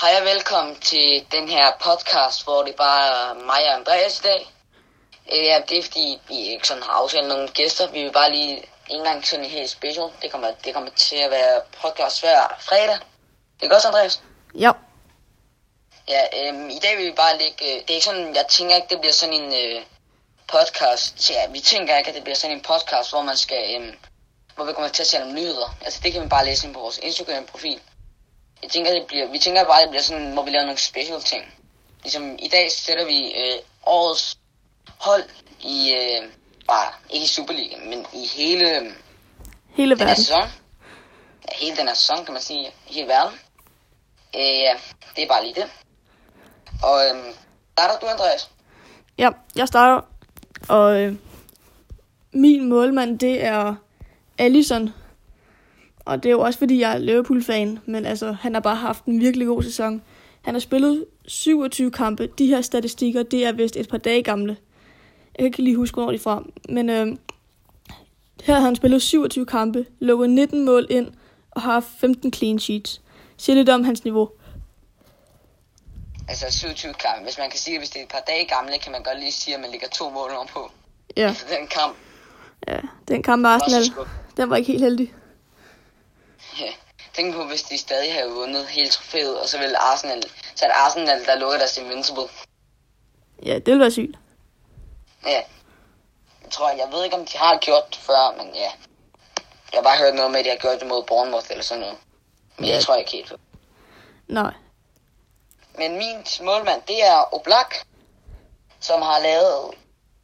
Hej og velkommen til den her podcast, hvor det bare er mig og Andreas i dag. Øh, Ja, det er fordi, vi ikke sådan har aftalt nogle gæster. Vi vil bare lige en gang sådan en helt special. Det kommer, det kommer til at være podcast hver fredag. Det er godt, Andreas? Ja. Ja, øhm, i dag vil vi bare lægge... Øh, det er ikke sådan, jeg tænker ikke, det bliver sådan en øh, podcast. Ja, vi tænker ikke, at det bliver sådan en podcast, hvor man skal... Øh, hvor vi kommer til at se nogle nyheder. Altså, det kan man bare læse ind på vores Instagram-profil. Jeg tænker, det bliver, vi tænker bare, at det bliver sådan, hvor vi laver nogle special ting. Ligesom i dag sætter vi øh, årets hold i, øh, bare ikke i Superliga, men i hele øh, Hele den her verden. sæson. Ja, hele den her sæson, kan man sige, hele verden. Øh, ja, det er bare lige det. Og øhm, starter du, Andreas? Ja, jeg starter. Og øh, min målmand, det er Allison. Og det er jo også, fordi jeg er Liverpool-fan. Men altså, han har bare haft en virkelig god sæson. Han har spillet 27 kampe. De her statistikker, det er vist et par dage gamle. Jeg kan ikke lige huske, hvornår de fra. Men øh, her har han spillet 27 kampe, lukket 19 mål ind og har haft 15 clean sheets. Siger lidt om hans niveau. Altså 27 kampe. Hvis man kan sige, at hvis det er et par dage gamle, kan man godt lige sige, at man ligger to mål ovenpå. Ja, Så den kamp ja. den kamp med Arsenal, den var ikke helt heldig. Ja. Tænk på, hvis de stadig havde vundet hele trofæet, og så ville Arsenal, så er det Arsenal, der lukker deres Invincible. Ja, det ville være sygt. Ja. Jeg tror, jeg ved ikke, om de har gjort det før, men ja. Jeg har bare hørt noget med, at de har gjort det mod Bournemouth eller sådan noget. Men jeg Ja. tror ikke helt. Nej. Men min målmand, det er Oblak, som har lavet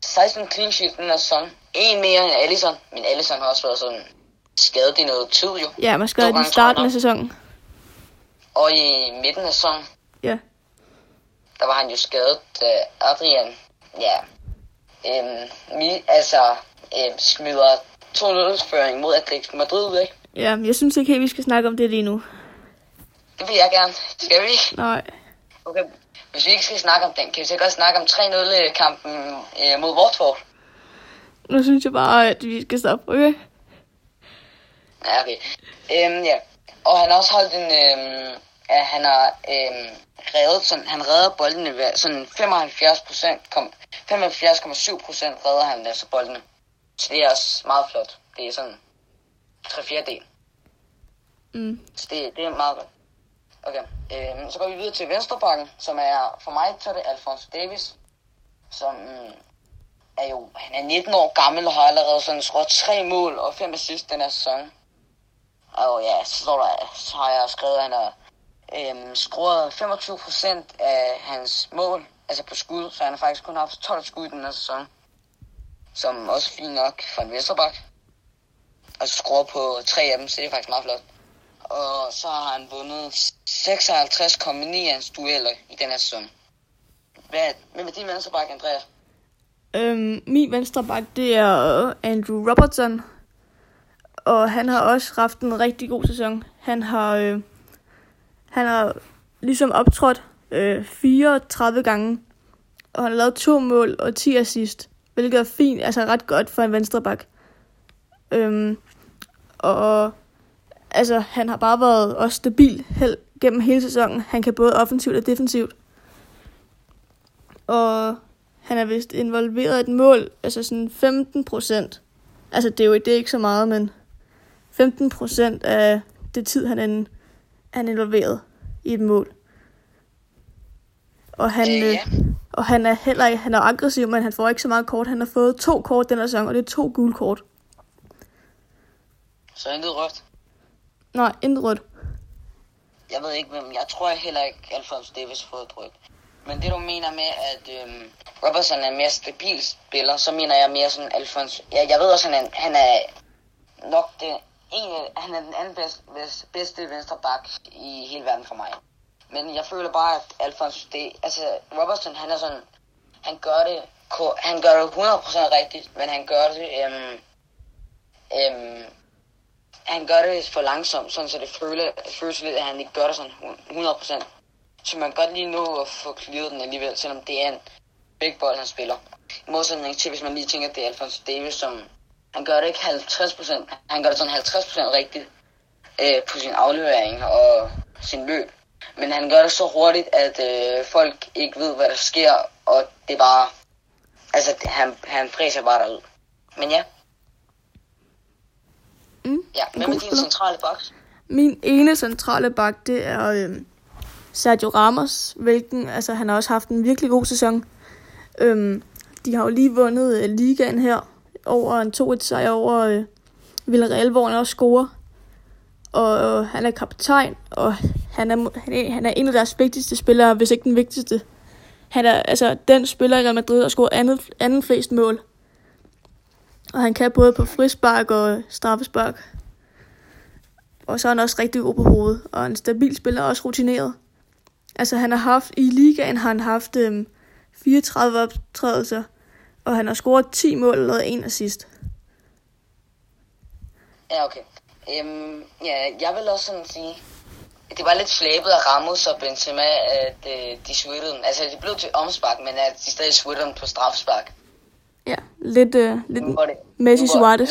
16 clean sheets den her sæson. En mere end Allison, men Allison har også været sådan skadet i noget tid jo. Ja, man have i starten af sæsonen. Og i midten af sæsonen, Ja. der var han jo skadet, da Adrian, ja, øhm, mi, altså, øhm, smider 2-0-føring mod Atletico Madrid, ikke? Ja, jeg synes ikke helt, vi skal snakke om det lige nu. Det vil jeg gerne. Skal vi? Nej. Okay. Hvis vi ikke skal snakke om den, kan vi så godt snakke om 3-0-kampen øh, mod Watford. Nu synes jeg bare, at vi skal stoppe, okay? Ja, okay. Øhm, ja. Og han har også holdt en... Øhm, ja, han har øhm, reddet sådan... Han redder boldene ved sådan 75 procent... Kom, 75,7 procent redder han altså boldene. Så det er også meget flot. Det er sådan 3 del. Mm. Så det, det er meget godt. Okay. Øhm, så går vi videre til venstrebakken, som er... For mig så er det Alphonse Davis, som mm, er jo... Han er 19 år gammel og har allerede sådan skåret tre mål og fem assist den her sæson. Og ja, så, står der, så har jeg skrevet, at han har øhm, scoret 25 procent af hans mål, altså på skud, så han har faktisk kun haft 12 skud i den her sæson. Som også fint nok for en Vesterbak. Og så scorer på tre af dem, så det er faktisk meget flot. Og så har han vundet 56,9 af hans dueller i den her sæson. Hvad, hvem er din venstreback, Andreas? Øhm, min venstre bak, det er Andrew Robertson. Og han har også haft en rigtig god sæson. Han har, øh, han har ligesom optrådt øh, 34 gange. Og han har lavet to mål og 10 assist. Hvilket er fint, altså ret godt for en venstreback. Øhm, og altså, han har bare været også stabil held, gennem hele sæsonen. Han kan både offensivt og defensivt. Og han er vist involveret i et mål, altså sådan 15 procent. Altså det er jo det er ikke så meget, men 15 procent af det tid, han er, han er involveret i et mål. Og han, Øh, ja. og han er heller ikke, han er aggressiv, men han får ikke så meget kort. Han har fået to kort den her sæson, og det er to gule kort. Så intet rødt. Nej, intet rødt. Jeg ved ikke, hvem. Jeg tror heller ikke, Alphonse Davis fået et rødt. Men det du mener med, at øhm, Robertson er en mere stabil spiller, så mener jeg mere sådan Alphonse... Ja, jeg ved også, han er, han er nok det, en, øh, han er den anden bedste, bedste venstre bak i hele verden for mig. Men jeg føler bare, at Alphonse, det, altså Robertson, han er sådan, han gør det, han gør det 100% rigtigt, men han gør det, øhm, øhm, han gør det for langsomt, sådan så det føles, føles lidt, at han ikke gør det sådan 100%. Så man kan godt lige nå at få clearet den alligevel, selvom det er en big ball, han spiller. I modsætning til, hvis man lige tænker, at det er Alfonso Davis, som han gør det ikke 50%, han gør det sådan 50% rigtigt øh, på sin aflevering og sin løb. Men han gør det så hurtigt, at øh, folk ikke ved, hvad der sker, og det er bare... Altså, han, han fræser bare derud. Men ja. Mm, Ja, en hvem god er din centrale boks? Min ene centrale bak, det er øhm, Sergio Ramos, hvilken, altså han har også haft en virkelig god sæson. Øhm, de har jo lige vundet øh, ligaen her, over en 2-1 sejr over øh, Villarreal, hvor han også scorer. Og øh, han er kaptajn, og han er, han, er, han er en af deres vigtigste spillere, hvis ikke den vigtigste. Han er altså den spiller i Real Madrid, der scorer andet, anden flest mål. Og han kan både på frispark og straffespark. Og så er han også rigtig god på hovedet, og en stabil spiller, og også rutineret. Altså han har haft, i ligaen har han haft øhm, 34 optrædelser, og han har scoret 10 mål og lavet en assist. Ja, okay. Øhm, ja, jeg vil også sådan sige, det var lidt flabet af Ramos og Benzema, at øh, de swittede dem. Altså, det blev til omspark, men at de stadig swittede dem på straffespark. Ja, lidt, øh, lidt Nu var det- Messi Suarez.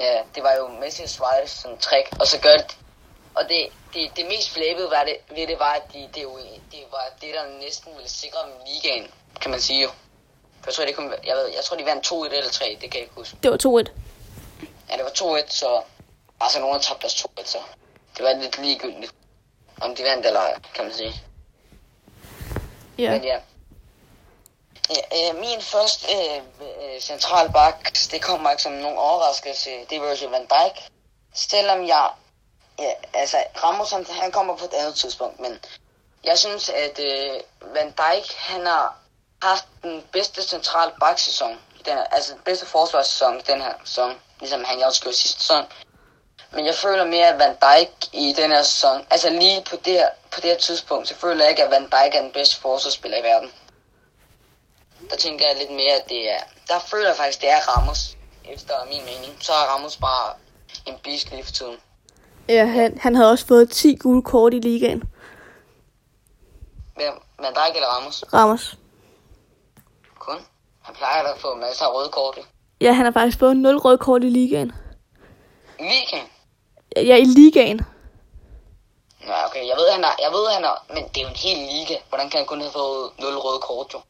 Ja, det var jo Messi Suarez sådan trick, og så gør det. Og det, det, det mest flabede var det, ved det var, at de, det, jo, det var det, der næsten ville sikre dem ligaen, kan man sige jo. For Jeg tror, det kunne, jeg, ved, jeg tror, de vandt 2-1 eller 3, det kan jeg ikke huske. Det var 2-1. Ja, det var 2-1, så altså nogen har tabt deres 2-1, så det var lidt ligegyldigt, om de vandt eller ej, kan man sige. Ja. Men ja. ja øh, min første øh, øh, central bak, det kommer ikke som nogen overraskelse. Det er Virgil van Dijk. Selvom jeg... Ja, altså, Ramos, han, han kommer på et andet tidspunkt, men jeg synes, at øh, Van Dijk, han har haft den bedste central baksæson. i Den her, altså, den bedste forsvarssæson i den her sæson, ligesom han også gjorde sidste sæson. Men jeg føler mere, at Van Dijk i den her sæson, altså lige på det her, på det her tidspunkt, så føler jeg ikke, at Van Dijk er den bedste forsvarsspiller i verden. Der tænker jeg lidt mere, at det er, der føler jeg faktisk, det er Ramos, efter min mening. Så er Ramos bare en beast lige for tiden. Ja, han, han havde også fået 10 gule kort i ligaen. Hvem? Van Dijk eller Ramos? Ramos. Han plejer at få masser af røde kort. Ja, han har faktisk fået 0 røde kort i ligaen. I weekend. Ja, i ligaen. Nå, okay. Jeg ved, han har, jeg ved, han har, men det er jo en hel liga. Hvordan kan han kun have fået 0 røde kort, jo?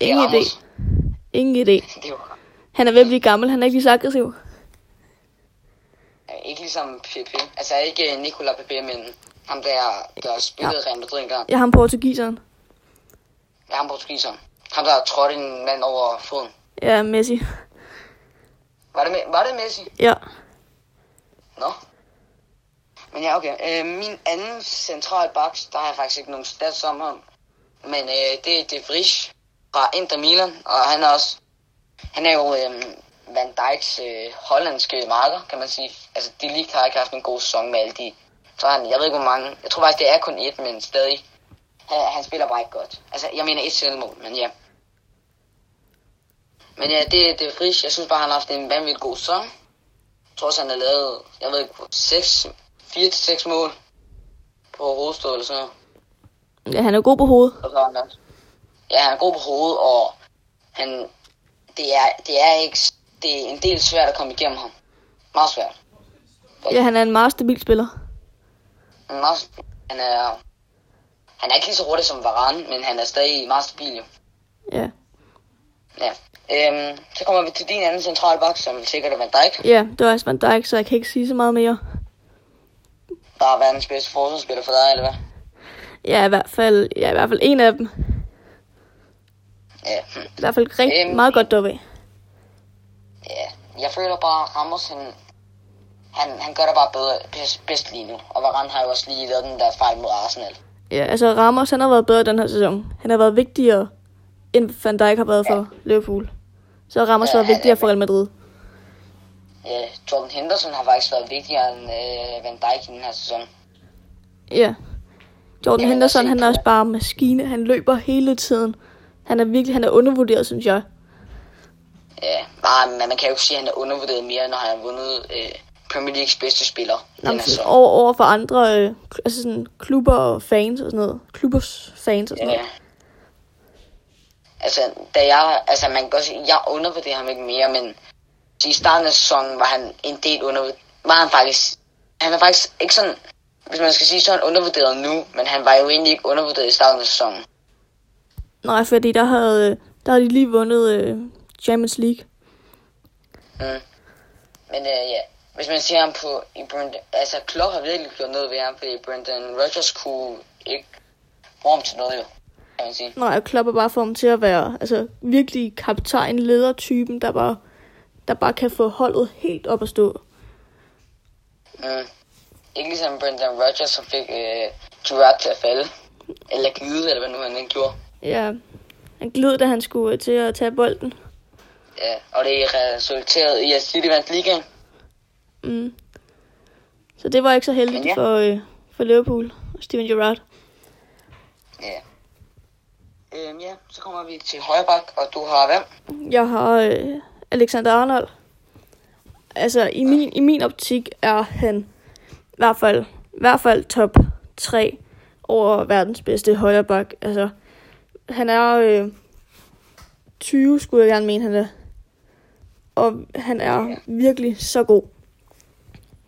Ingen idé. Ingen idé. Det jo Han er ved at blive gammel, han er ikke lige så aggressiv. Ja, ikke ligesom Pepe. Altså ikke Nicola Pepe, men ham der, der spillede ja. Real Madrid engang. Har ham portugiseren. Ja, ham portugiseren. Ham der trådte en mand over foden. Ja, Messi. Var det, var det Messi? Ja. Nå. Men ja, okay. Øh, min anden central baks, der har jeg faktisk ikke nogen stats om ham. Men øh, det er De Vries fra Inter Milan, og han er også... Han er jo øh, Van Dijks øh, hollandske marker, kan man sige. Altså, de lige har ikke haft en god sæson med alle de... Så han, jeg ved ikke hvor mange. Jeg tror faktisk, det er kun et, men stadig. Han, han spiller bare ikke godt. Altså, jeg mener et selvmål, men ja. Men ja, det er De Vries. Jeg synes bare, han har haft en vanvittig god sæson. Jeg tror også, han har lavet, jeg ved ikke, 6, 4-6 mål på hovedstød eller sådan noget. Ja, han er god på hovedet. Er Ja, han er god på hovedet, og han, det er, det er ikke, det er en del svært at komme igennem ham. Meget svært. Ja, han er en meget stabil spiller. Han er, meget, han er, han er ikke lige så hurtig som Varane, men han er stadig meget stabil jo. Ja. Ja. Øhm, så kommer vi til din anden centrale bak, som sikkert er Van Dijk. Ja, det var også Van Dijk, så jeg kan ikke sige så meget mere. Der er verdens bedste forsvarsspiller for dig, eller hvad? Ja, i hvert fald, ja, i hvert fald en af dem. Ja. I hvert fald rigtig Øhm. meget godt deroppe. Ja, jeg føler bare, at Ramos, han, han, han gør det bare bedre, bedst, bedst lige nu. Og Varane har jo også lige lavet den der fejl mod Arsenal. Ja, altså Ramos, han har været bedre den her sæson. Han har været vigtigere, end Van Dijk har været for Liverpool. Så Ramos Ja, er vigtigere for Real Madrid. Ja, Jordan Henderson har faktisk været vigtigere end øh, Van Dijk i den her sæson. Ja. Jordan Ja, Henderson, se han er også bare maskine. Han løber hele tiden. Han er virkelig, han er undervurderet, synes jeg. Ja, men man kan jo ikke sige, at han er undervurderet mere, når han har vundet øh, Premier Leagues bedste spiller Jamen, sæson. over, over for andre øh, altså sådan klubber og fans og sådan noget. Klubbers fans og sådan Ja. noget. Altså, da jeg, altså man kan sige, jeg undervurderer ham ikke mere, men i starten af sæsonen var han en del undervurderet. Var han faktisk, han er faktisk ikke sådan, hvis man skal sige, så er han undervurderet nu, men han var jo egentlig ikke undervurderet i starten af sæsonen. Nej, fordi der havde, der havde de lige vundet øh, Champions League. Mm. Men øh, ja, hvis man ser ham på i Brendan, altså Klopp har virkelig gjort noget ved ham, fordi Brendan Rodgers kunne ikke bruge ham til noget jo, kan. Nej, Klopp er bare for ham til at være altså, virkelig kaptajn, ledertypen, der bare, der bare kan få holdet helt op at stå. Mm. Ikke ligesom Brendan Rodgers, som fik øh, Gerrard til at falde. Eller glide, eller hvad nu han ikke gjorde. Ja, han gled, da han skulle øh, til at tage bolden. Ja, og det resulterede i, at City vandt ligaen. Mm. Så det var ikke så heldigt Men ja. for, øh, for Liverpool og Steven Gerrard. Ja. Øhm, ja, så kommer vi til højre bak, og du har hvem? Jeg har øh, Alexander Arnold. Altså, i min, i min optik er han i hvert fald, i hvert fald top 3 over verdens bedste højreback. Altså, han er øh, 20, skulle jeg gerne mene, han er. Og han er virkelig så god.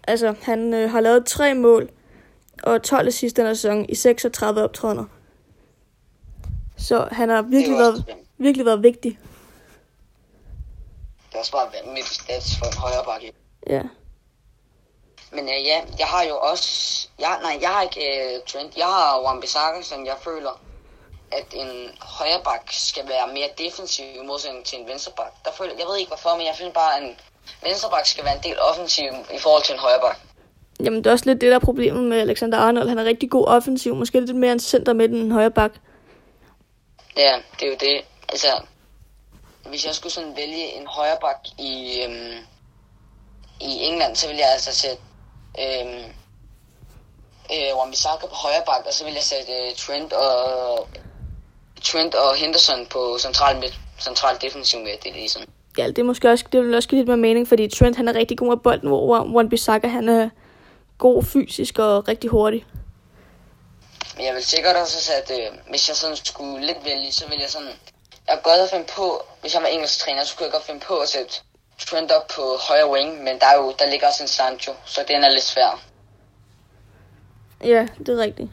Altså, han øh, har lavet tre mål og 12 assist den her sæson i 36 optrædener. Så han har virkelig været, virkelig været vigtig. Det er også bare vanvittigt stats for en højre bak. Ja. Men øh, ja, jeg har jo også... Jeg, nej, jeg har ikke øh, Trent. Jeg har Wan-Bissaka, som jeg føler, at en højre bak skal være mere defensiv i modsætning til en venstre bak. Der føler, jeg ved ikke hvorfor, men jeg synes bare, at en venstre bak skal være en del offensiv i forhold til en højre bak. Jamen, det er også lidt det, der er problemet med Alexander Arnold. Han er rigtig god offensiv. Måske lidt mere en center midt end en højre bak. Ja, det er jo det. Altså, hvis jeg skulle sådan vælge en højreback i, øhm, i England, så ville jeg altså sætte øhm, øh, Wan-Bissaka på højreback, og så ville jeg sætte øh, Trent og Trent og Henderson på central midt, central defensiv midt. Det er lige sådan. Ja, det er måske også, det vil også give lidt mere mening, fordi Trent han er rigtig god med bolden, hvor Wan-Bissaka han er god fysisk og rigtig hurtig. Men jeg vil sikkert også sætte, øh, hvis jeg sådan skulle lidt vælge, så ville jeg sådan, jeg godt finde på, hvis jeg var engelsk træner, så kunne jeg godt finde på at sætte Trent op på højre wing, men der, er jo, der ligger også en Sancho, så den er lidt svær. Ja, det er rigtigt.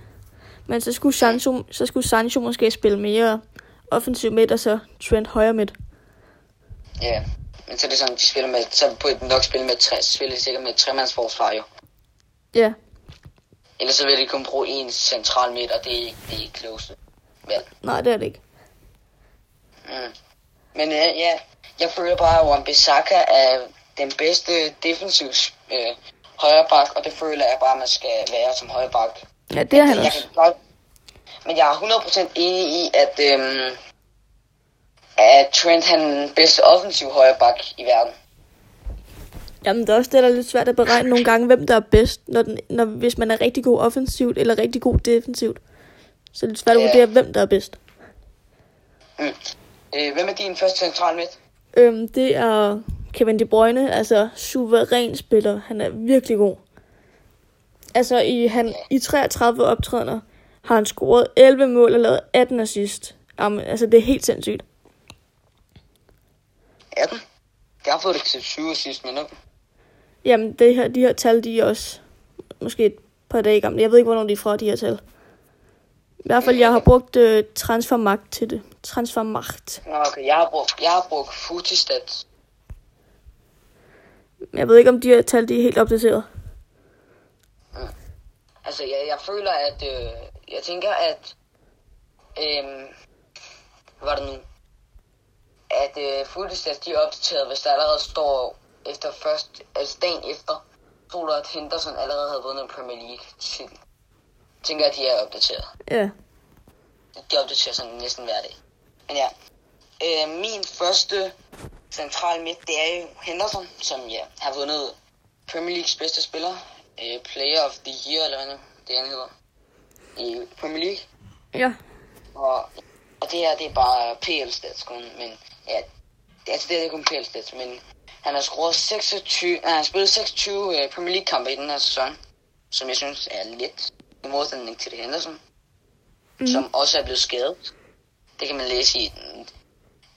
Men så skulle Sancho, så skulle Sancho måske spille mere offensiv midt, og så Trent højre midt. Ja, men så er det sådan, de spiller med, så burde de nok spille med tre, spiller sikkert med tremandsforsvar jo. Ja, Ellers så vil de kun bruge en central midt, og det er ikke det er ikke klogeste valg. nej, det er det ikke. Mm. Men øh, ja, jeg føler bare, at Wan-Bissaka er den bedste defensiv øh, højre bak, og det føler jeg bare, at man skal være som højre bak. Ja, det er han også. Godt, men jeg er 100% enig i, at, øhm, at Trent han er den bedste offensiv højre bak i verden. Jamen, det er også det, der er lidt svært at beregne nogle gange, hvem der er bedst, når den, når, hvis man er rigtig god offensivt eller rigtig god defensivt. Så er det lidt svært at vurdere, hvem der er bedst. Mm. Øh, hvem er din første central midt? Øhm, det er Kevin De Bruyne, altså suveræn spiller. Han er virkelig god. Altså i, han, i 33 optrædener har han scoret 11 mål og lavet 18 assist. Jamen, altså det er helt sindssygt. 18. Jeg har fået det til 20 sidst, men. Jamen det her, de her tal, de er også måske et par dage gamle. Jeg ved ikke, hvornår de er fra, de her tal. I hvert fald, jeg har brugt øh, transfermagt til det. Transfermagt. Okay. Jeg har brugt, jeg har brugt Futistat. Jeg ved ikke, om de her tal, de er helt opdateret. Altså, jeg, jeg føler, at... Øh, jeg tænker, at... Øh, hvad var det nu? At øh, Futistat, de er opdateret, hvis der allerede står efter først... Altså, dagen efter, stod der, at Henderson allerede havde vundet en Premier League titel. Jeg tænker, at de er opdateret. Ja. De opdaterer sådan næsten hver dag. Men ja. Øh, min første central midt, det er jo Henderson, som ja, har vundet Premier Leagues bedste spiller. Øh, player of the Year, eller hvad det han hedder. I Premier League. Ja. Og, og det her, det er bare PL stats kun, men ja, det, altså det er kun PL stats, men han har scoret 26, nej, han har spillet 26 øh, Premier League kampe i den her sæson, som jeg synes er lidt i modsætning til det Henderson, mm. som også er blevet skadet. Det kan man læse i den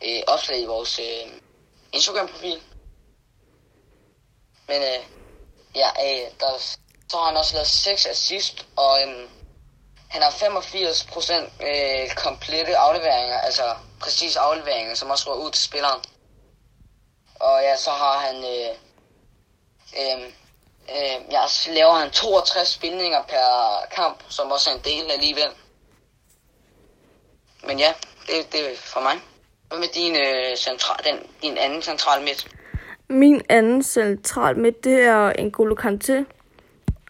øh, opslag i vores øh, Instagram-profil. Men øh, ja, øh, der, Så har han også lavet 6 assist, og øhm, han har 85 procent øh, komplette afleveringer, altså præcis afleveringer, som også går ud til spilleren. Og ja, så har han, øh, øh, øh, ja, så laver han 62 spilninger per kamp, som også er en del alligevel. Men ja, det, det er for mig. Hvad med din, øh, central, den, din anden central midt? Min anden central midt, det er N'Golo Kanté.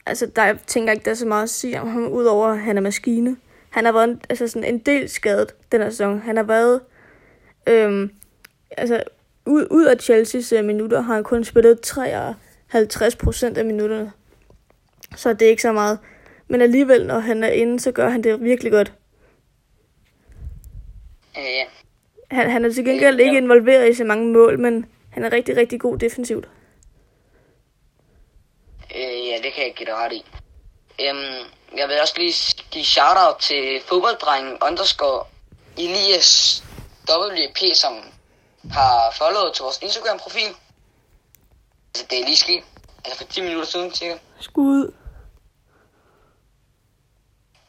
Altså, der jeg tænker ikke, der er så meget at sige om ham, udover at han er maskine. Han har været en, altså sådan en del skadet den her sæson. Han har været... Øhm, altså, ud, ud af Chelsea's øh, minutter har han kun spillet 53 procent af minutterne. Så det er ikke så meget. Men alligevel, når han er inde, så gør han det virkelig godt. Øh, ja. Han, han er til gengæld ikke involveret i så mange mål, men han er rigtig, rigtig god defensivt. Øh, ja, det kan jeg give dig ret i. Øhm, jeg vil også lige give shout-out til fodbolddrengen underscore Elias WP, som har followet til vores Instagram-profil. Altså, det er lige sket. Altså for 10 minutter siden, cirka. Skud.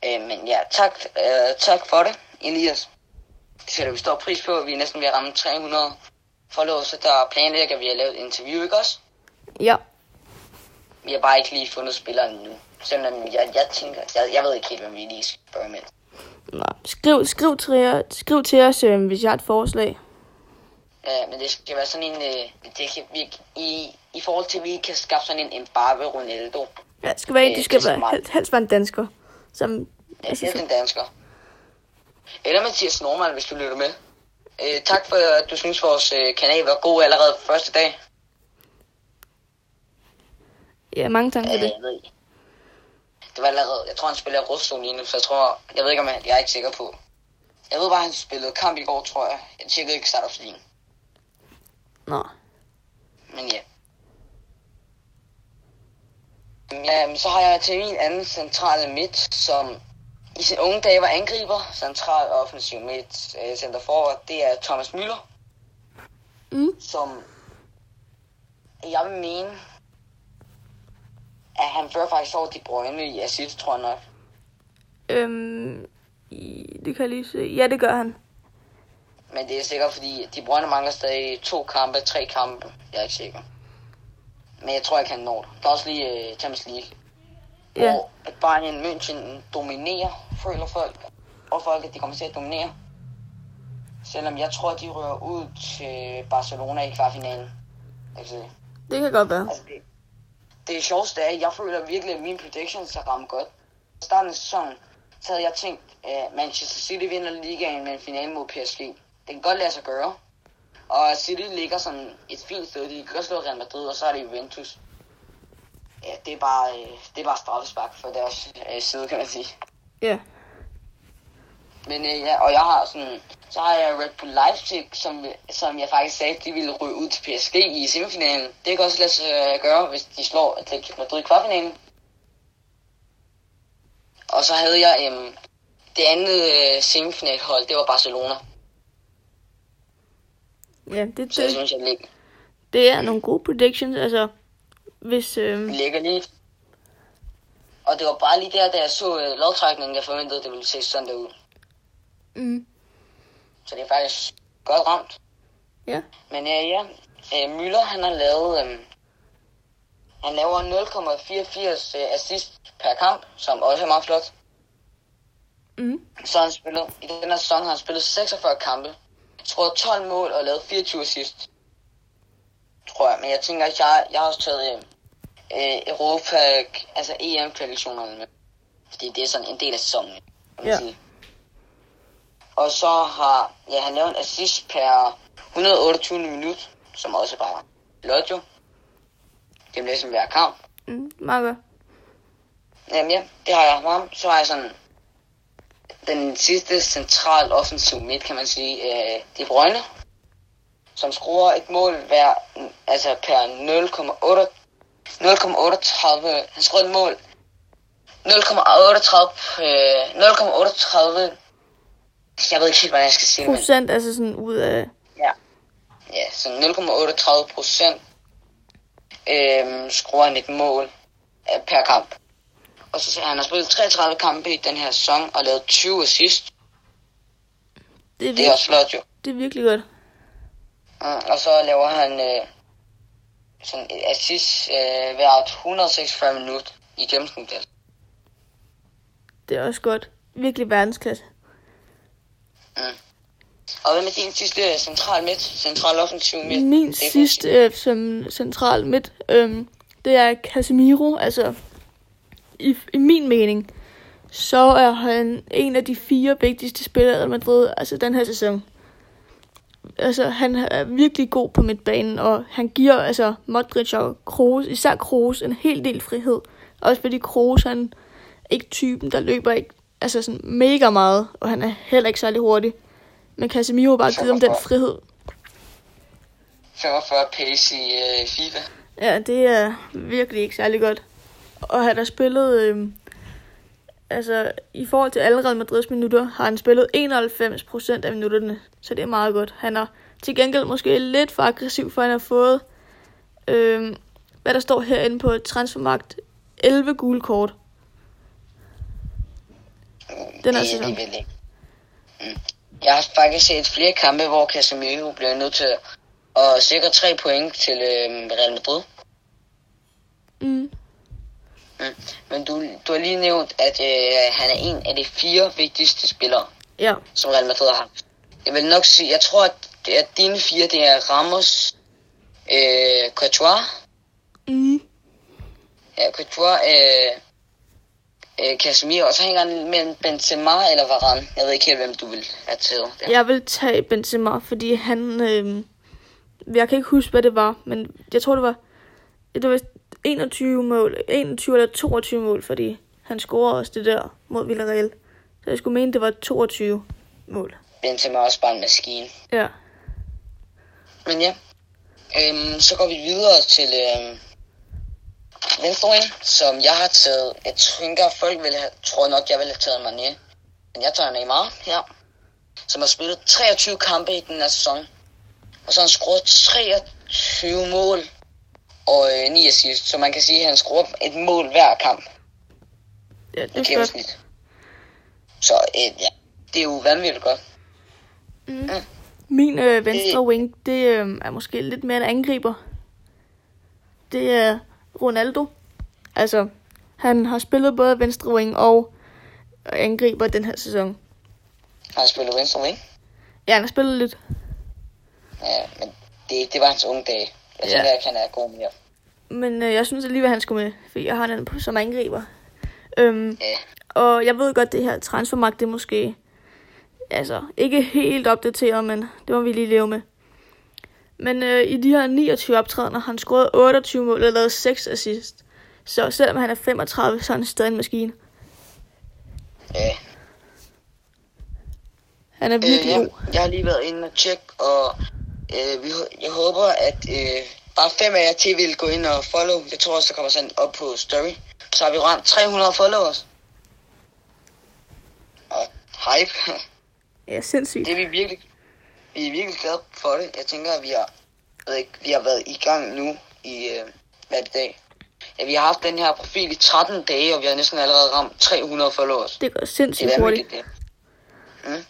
Øh, men ja, tak, øh, tak for det, Elias. Det sætter vi stor pris på. Vi er næsten ved at ramme 300 followers, så der planlægger vi at lave et interview, ikke også? Ja. Vi har bare ikke lige fundet spilleren nu. Selvom jeg, jeg tænker, jeg, jeg ved ikke helt, hvad vi lige skal gøre med. Nå, skriv, skriv, til, skriv til os, øh, hvis jeg har et forslag. Ja, men det skal være sådan en, øh, det kan, vi, i, i forhold til, at vi kan skaffe sådan en Mbappe Ronaldo. Ja, det skal være en, Øh, det skal være, helst, helst være en dansker. Som, Ja, altså, er som, den dansker. Eller Mathias Norman, hvis du lytter med. Øh, tak for, at du synes, vores øh, kanal var god allerede første dag. ja, mange tak for Øh, det. jeg ved ikke. Det var allerede, jeg tror, han spiller Rustov lige nu, så jeg tror, jeg ved ikke, om han, jeg er ikke sikker på. Jeg ved bare, han spillede kamp i går, tror jeg. Jeg tjekkede ikke startup lige. Nå. Men ja. Men så har jeg til min anden centrale midt, som i sin unge dage var angriber, central offensiv midt, øh, center forward, det er Thomas Müller, Mm. som jeg vil mene, at han fører faktisk over de brøgne i assist, tror jeg nok. Øhm, i- det kan jeg lige se. Ja, det gør han. Men det er sikkert, fordi de brøgne mangler stadig to kampe, tre kampe. Jeg er ikke sikker. Men jeg tror ikke, han når det. Der er også lige uh, Champions League. Ja. Hvor at Bayern München dominerer, føler folk. Og folk, at de kommer til at dominere. Selvom jeg tror, de rører ud til Barcelona i kvartfinalen. Altså, Det kan godt være. altså det, det sjoveste er, at jeg føler virkelig, at mine predictions er ramt godt. I starten af sæsonen, så havde jeg tænkt, at Manchester City vinder ligaen med en finale mod PSG. Det kan godt lade sig gøre. Og City ligger sådan et fint sted. De kan slå Real Madrid, og så er det Juventus. Ja, det er bare, øh, det er bare straffespark for deres øh, side, kan man sige. Ja. Men øh, ja, og jeg har sådan, så har jeg Red Bull Leipzig, som, som jeg faktisk sagde, de ville ryge ud til PSG i semifinalen. Det kan også lade sig øh, gøre, hvis de slår Atletico Madrid i kvartfinalen. Og så havde jeg øhm, det andet øh, semifinalhold, det var Barcelona. Ja, det, Så jeg det, synes, jeg ligger, det er nogle gode predictions. Altså, hvis... Øhm, ligger lige. Og det var bare lige der, da jeg så øh, lodtrækningen, jeg forventede, det ville se sådan der ud. mm, Så det er faktisk godt ramt. ja. Men øh, ja, øh, Müller han har lavet, øh, han laver 0,84 øh, assist per kamp, som også er meget flot. Mm, Så har han spillet, i den her sæson har han spillet 46 kampe, scoret 12 mål og lavet 24 assist. Tror jeg, men jeg tænker, at jeg, jeg har også taget øh, øh, Europa, altså EM-kvalifikationerne med. Fordi det er sådan en del af sæsonen, kan man Ja. sige. Og så har ja, han lavet en assist per 128 minut, som også bare flot jo. Det er næsten hver kamp. mm, meget godt. Jamen ja, det har jeg ham. Så har jeg sådan den sidste central offensiv midt, kan man sige, øh, De Bruyne, som skruer et mål hver, altså per 0,8 0,38, han skruer et mål 0,38, øh, 0,38, jeg ved ikke helt, hvordan jeg skal sige det, Procent, altså sådan ud af... Ja. Ja, så 0,38 procent øhm, skruer han et mål øh, per kamp. Og så han har spillet 33 kampe i den her sæson og lavet 20 assist. Det er, Det er også flot jo. det er virkelig godt. Mm, og så laver han øh, sådan et assist øh, hver 146 minutter i gennemsnit. Det er også godt. Virkelig verdensklasse. Og hvad med din sidste øh, central midt, central offensiv midt? Min sidste øh, som central midt, øhm, det er Casemiro. Altså, i, i min mening, så er han en af de fire vigtigste spillere i Madrid, altså den her sæson. Altså, han er virkelig god på midtbanen, og han giver altså Modric og Kroos, især Kroos, en hel del frihed. Også fordi Kroos, han er ikke typen, der løber ikke altså sådan mega meget, og han er heller ikke særlig hurtig. Men Casemiro har bare givet ham den frihed. 45 pace i øh, FIFA. Ja, det er virkelig ikke særlig godt. Og han har spillet, øh, altså i forhold til alle Real Madrids minutter, har han spillet 91% af minutterne, så det er meget godt. Han er til gengæld måske lidt for aggressiv, for han har fået, øh, hvad der står herinde på transfermarkt, 11 gule kort. Den er det er sæson. Mm. Jeg har faktisk set flere kampe, hvor Casemiro blev nødt til at sikre tre point til øh, Real Madrid. Mm. Mm. Men du, du har lige nævnt, at øh, han er en af de fire vigtigste spillere, Ja, som Real Madrid har haft. Jeg vil nok sige, jeg tror, at, er dine fire, det er Ramos, øh, Courtois, mm. ja, Courtois, øh, øh, Casemiro, og så hænger han mellem Benzema eller Varane. Jeg ved ikke helt, hvem du vil have taget. Der. Jeg vil tage Benzema, fordi han... Øh, jeg kan ikke huske, hvad det var, men jeg tror, det var... Det var 21 mål, 21 eller 22 mål, fordi han scorede også det der mod Villarreal. Så jeg skulle mene, det var 22 mål. Benzema er også bare en maskine. Ja. Men ja, øhm, så går vi videre til øhm, venstre som jeg har taget. Jeg tænker, folk vil have, tror nok, jeg ville have taget Mané. Men jeg tager Neymar her, som har spillet 23 kampe i den her sæson. Og så har han scoret 23 mål og øh, 9 assist. Så man kan sige, at han scorer et mål hver kamp ja det er gennemsnit. Så øh, ja, det er jo vanvittigt godt. Mm. Min øh, venstre Det- wing, det øh, er måske lidt mere en angriber. Det er Ronaldo. Altså, han har spillet både venstre wing og angriber den her sæson. Han har spillet venstre wing. Ja, han har spillet lidt. Ja, men det, det var hans unge dage. Jeg Ja. tænker, at han er god mere. Men øh, jeg synes alligevel, han skulle med, for jeg har han på som angriber. Øhm, Ja. og jeg ved godt, det her transfermarkt, det er måske altså, ikke helt opdateret, men det må vi lige leve med. Men øh, i de her 29 optrædener har han scoret 28 mål og lavet 6 assist. Så selvom han er 35, så er han stadig en maskine. Ja. Han er Øh, virkelig ja, god. jeg har lige været inde og tjekke, og øh, vi, jeg håber, at øh, bare fem af jer til vil gå ind og follow. Jeg tror også, der kommer sådan op på story. Så har vi ramt 300 followers. Og hype. Ja, sindssygt. Det er vi virkelig, vi er virkelig glade for det. Jeg tænker, at vi har, ved ikke, vi har været i gang nu i, øh, hvad det dag? Ja, vi har haft den her profil i 13 dage, og vi har næsten allerede ramt 300 followers. Det går Det sindssygt er hurtigt. det. Mm.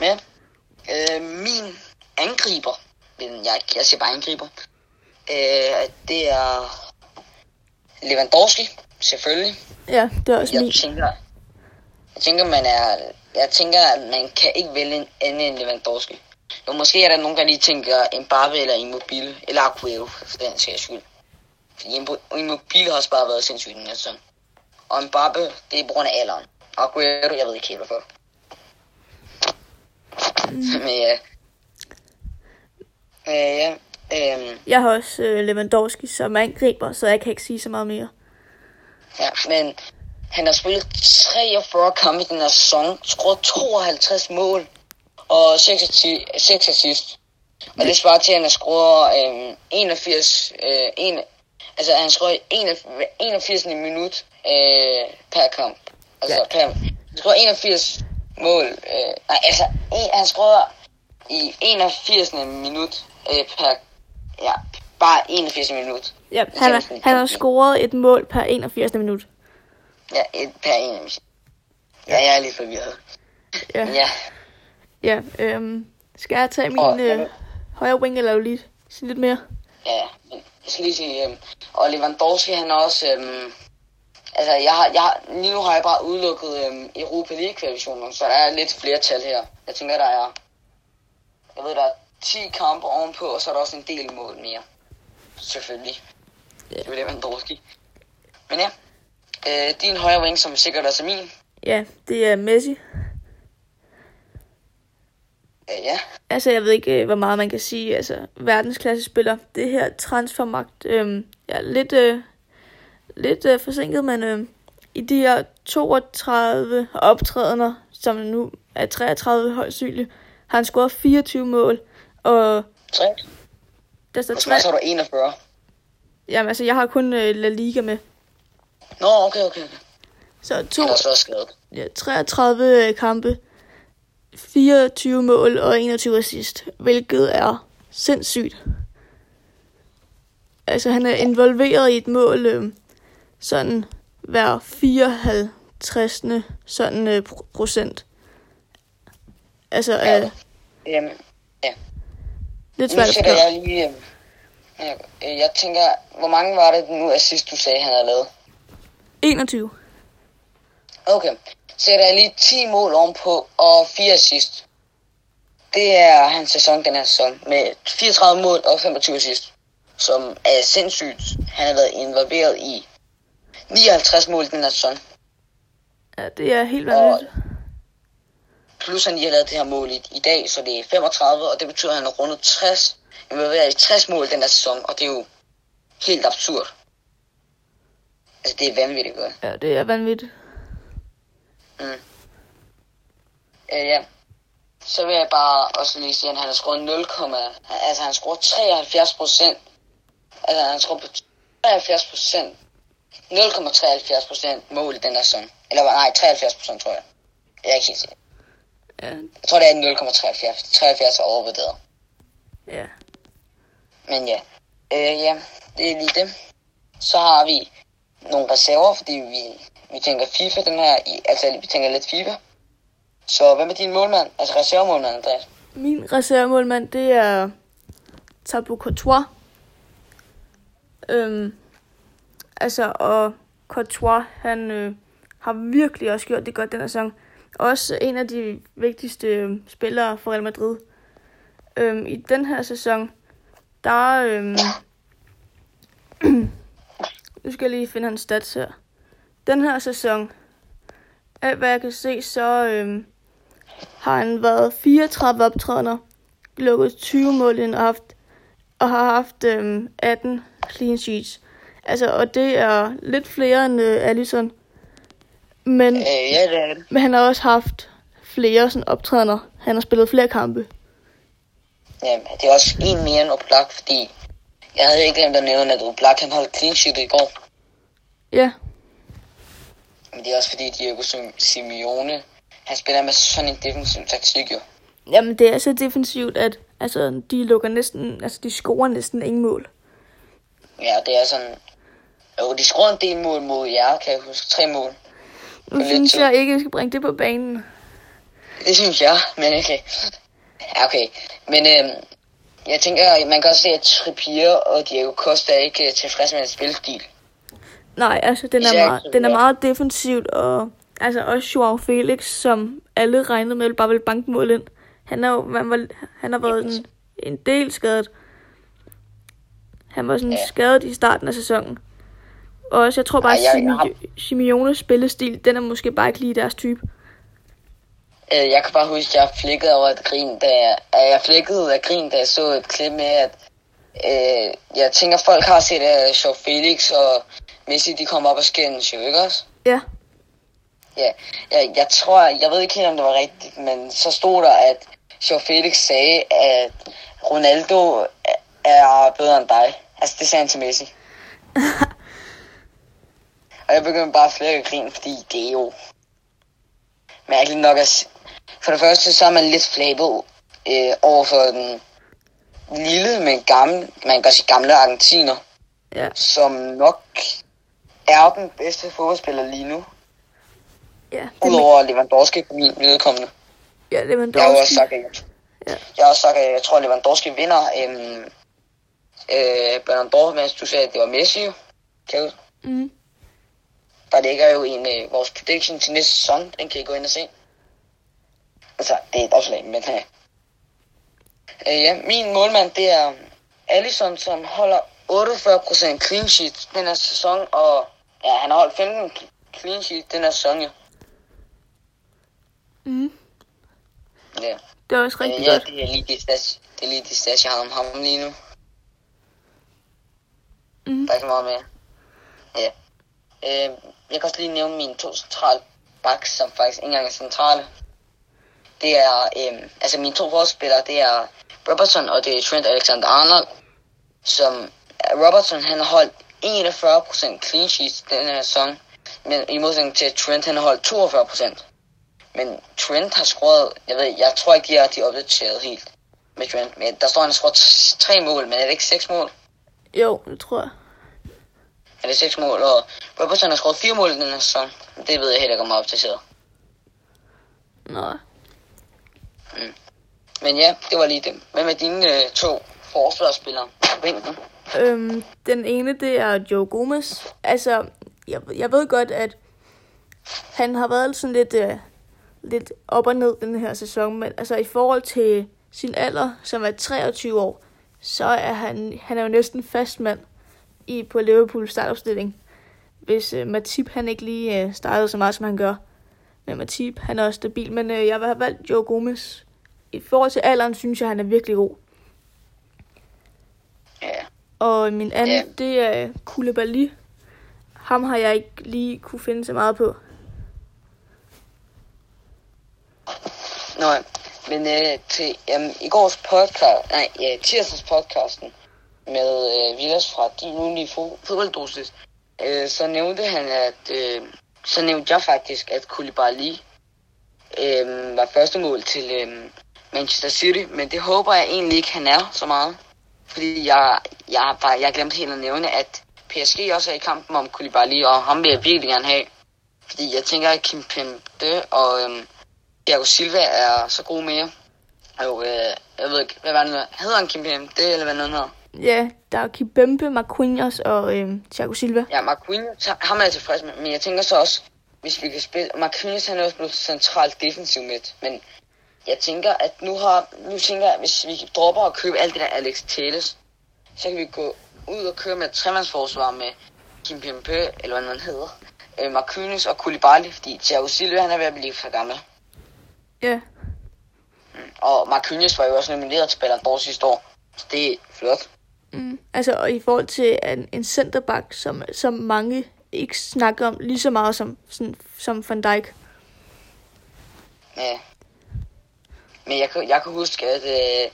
Men, øh, min angriber, men jeg, jeg siger bare angriber, øh, det er Lewandowski, selvfølgelig. Ja, det er også min. Jeg tænker, jeg tænker, man er, jeg tænker, at man kan ikke vælge en anden end Lewandowski. Jo, måske er der nogen, der lige tænker Mbappe eller Immobile, eller Aguero, for den sags skyld. Fordi Immo- Immobile har også bare været sindssygt den her sæson. Og Mbappe, det er på grund af alderen. Aguero, jeg ved ikke helt hvorfor. Men ja. Øh, ja. Øhm, Jeg har også øh, Lewandowski som angriber, så jeg kan ikke sige så meget mere. ja, men han har spillet 43 kampe i den her sæson, scoret 52 mål og 6, atti- 6 assist. Og det svarer til, at han har scoret øhm, 81, øh, en, altså han scorer 81 minut øh, per kamp. Altså Ja. per, han scorer 81 mål, øh, nej altså en, han scorer i 81. minut øh, per, ja, bare 81 minut. Ja, han, har, han har scoret et mål per 81. minut. Ja, et per 81. Ja, jeg er lidt forvirret. Ja, Men ja, ja øhm, skal jeg tage min Og- øh, højre wing eller lige sige lidt mere? ja. Men jeg skal lige sige, øhm, og Lewandowski, han er også... Øhm, altså, jeg har, jeg har, lige nu har jeg bare udelukket øhm, Europa League-kvalifikationen, så der er lidt flere tal her. Jeg tænker, der er... Jeg ved, der er 10 kampe ovenpå, og så er der også en del mål mere. Selvfølgelig. Ja. Det er Lewandowski. Men ja, øh, din højre wing, som sikkert også er min. Ja, det er Messi. Øh, ja, Altså, jeg ved ikke, øh, hvor meget man kan sige. Altså, verdensklassespiller. Det her transfermagt, øh, ja, lidt, øh, lidt øh, forsinket, men øh, i de her 32 optrædener, som nu er 33 højst synligt, har han scoret 24 mål. Og tre. der står Og så tre... er der 41. Jamen, altså, jeg har kun øh, La Liga med. Nå, okay, okay. okay. Så to, skadet. ja, 33 øh, kampe, 24 mål og 21 assist, hvilket er sindssygt. Altså, han er involveret i et mål øh, sådan hver 54. sådan øh, pro- procent. Altså, Ja. øh, Jamen, lidt nu svært at jeg lige... øhm, Jeg, øh, jeg tænker, hvor mange var det nu, at sidst du sagde, han havde lavet? 21. Okay, sætter jeg lige 10 mål ovenpå og 4 assist. Det er hans sæson, den her sæson, med 34 mål og 25 assist. Som er sindssygt. Han har været involveret i 59 mål den her sæson. Ja, det er helt vanvittigt. Plus han lige har lavet det her mål i, i dag, så det er 35, og det betyder, at han har rundet 60. Involveret i 60 mål den her sæson, og det er jo helt absurd. Altså, det er vanvittigt godt. Ja, det er vanvittigt. Øh, ja. Så vil jeg bare også lige sige, at han har scoret 0, altså han har scoret 73 procent. Altså han har scoret på 73 procent. 0,73 procent mål i den her sæson. Eller nej, 73 procent tror jeg. Jeg er ikke helt sikker. Ja, Jeg tror, det er 0,73. 73 er overvurderet. ja. Men ja. Øh, ja, det er lige det. Så har vi nogle reserver, fordi vi, vi tænker FIFA den her, i, altså vi tænker lidt FIFA. Så hvad med din målmand? Altså reservemålmand, Andreas? Min reservemålmand, det er Thibaut Courtois. Øhm, altså, og Courtois, han øh, har virkelig også gjort det godt den her sæson. Også en af de vigtigste øh, spillere for Real Madrid. Øhm, I den her sæson, der... Øhm, nu skal jeg lige finde hans stats her. Den her sæson, af hvad jeg kan se, så øhm, har han været 34 optrædener, lukket 20 mål ind og, haft, og har haft øhm, 18 clean sheets. Altså, og det er lidt flere end øh, Allison. Men, Øh, ja, det er det. men han har også haft flere sådan, optrædener. Han har spillet flere kampe. Jamen, det er også en mere end Oblak, fordi jeg havde ikke glemt at nævne, at Oblak han holdt clean sheet i går. Ja, Men det er også fordi Diego Sim- Simeone, han spiller med sådan en defensiv taktik jo. jamen det er så defensivt, at altså, de lukker næsten, altså de scorer næsten ingen mål. Ja, det er sådan... Jo, de scorer en del mål mod jer, kan jeg huske. Tre mål. Nu synes jeg ikke, at vi skal bringe det på banen. Det synes jeg, men okay. Ja, okay. Men øhm, jeg tænker, man kan også se, at Trippier og Diego Costa er ikke øh, tilfredse med en spilstil. Nej, altså den er, Især meget, den er meget defensivt, og altså også Joao Felix, som alle regnede med, bare ville banke mål ind. Han, er jo, man var, han har været en, en del skadet. Han var sådan Ja. skadet i starten af sæsonen. Og også, jeg tror bare, at Simi- Simeones spillestil, den er måske bare ikke lige deres type. Øh, jeg kan bare huske, at jeg flækkede over et grin, da jeg, at jeg flækkede af grin, da jeg så et klip med, at øh, jeg tænker, folk har set, at Shaw Felix og Messi, de kommer op og skændes jo, ikke også? Ja, Ja, jeg, jeg tror, jeg ved ikke helt, om det var rigtigt, men så stod der, at Shaw Felix sagde, at Ronaldo er- er bedre end dig. Altså, det sagde han til Messi. og jeg begyndte bare at flække og grine, fordi det er jo mærkeligt nok at For det første, så er man lidt flabet øh, over for den lille, men gammel, man kan sige gamle argentiner, Ja, som nok er den bedste fodboldspiller lige nu. ja. Er Udover Lewandowski på min vedkommende. ja, Jeg har også Lewandowski. sagt, at jeg, Ja. jeg har også sagt, at jeg tror, at Lewandowski vinder øhm, øh, Ballon d'Or, mens du sagde, at det var Messi. Kan du? Mm. Der ligger jo en øh, vores prediction til næste sæson. Den kan I gå ind og se. Altså, det er et opslag, men øh, øh, ja, min målmand, det er Allison, som holder 48% clean sheet den her sæson, og ja, han har holdt 15 clean sheet den her sæson, jo. Mm. Ja. Det er også Øh, rigtig ja, godt. det er lige de stats, det er lige de stats, jeg har om ham lige nu. Mm. Der er ikke meget mere. Ja. Øh, jeg kan også lige nævne mine to centrale backs, som faktisk ikke engang er centrale. Det er, øhm, altså mine to forspillere, det er Robertson og det er Trent Alexander-Arnold, som øh, Robertson han har holdt 41% clean sheets den her sæson, men i modsætning til Trent han har holdt 42%. Men Trent har scoret, jeg ved, jeg tror ikke, de er de opdateret helt med Trent, men der står, han har scoret tre mål, men er det ikke seks mål? Jo, det tror jeg. Er det seks mål, og Robertson har scoret fire mål i den her sæson. Det ved jeg heller ikke, om jeg er opdateret. Nå. Men ja, det var lige det. Hvad med dine øh, to forsvarsspillere på bænken? Øhm, den ene, det er Joe Gomez. Altså, jeg, jeg ved godt, at han har været sådan lidt, øh, lidt op og ned den her sæson, men altså i forhold til sin alder, som er 23 år, så er han, han er jo næsten fast mand i, på Liverpool startopstilling. Hvis øh, Matip han ikke lige øh, startede så meget, som han gør. Men Matip, han er også stabil, men øh, jeg vil have valgt Joe Gomez. I forhold til alderen, synes jeg, han er virkelig god. Ja, Og min anden, Ja. det er Koulibaly. Ham har jeg ikke lige kunne finde så meget på. Nå, men øh, til jamen, i gårs podcast, nej, ja, tirsdags podcasten med øh, Villas fra Din Ugenlige Fo- Fodbolddosis, øh, så nævnte han, at øh, så nævnte jeg faktisk, at Koulibaly øh, var første mål til øh, Manchester City, men det håber jeg egentlig ikke, han er så meget. Fordi jeg, jeg bare, jeg glemte helt at nævne, at PSG også er i kampen om Koulibaly, og ham vil jeg virkelig gerne have. Fordi jeg tænker, at Kim Pembe og øhm, Thiago Silva er så gode mere. Og øh, jeg ved ikke, hvad var det nu? Hedder han Kim Pembe, eller hvad noget hedder? Ja, der er Kibembe, Marquinhos og øh, Thiago Silva. Ja, Marquinhos, ham er jeg tilfreds med, men jeg tænker så også, hvis vi kan spille... Marquinhos, han er også blevet centralt defensiv midt, men jeg tænker, at nu har... Nu tænker jeg, hvis vi dropper at købe alt det der Alex Telles, så kan vi gå ud og køre med et tremandsforsvar med Kim Pembe, eller hvad han hedder, øh, Marquinhos og Koulibaly, fordi Thiago Silva, han er ved at blive for gammel. Ja, Og Marquinhos var jo også nomineret til Ballon d'Or sidste år, så det er flot altså og i forhold til en, en centerback, som, som mange ikke snakker om lige så meget som, sådan, som Van Dijk. Ja. Men jeg jeg kan huske, at øh,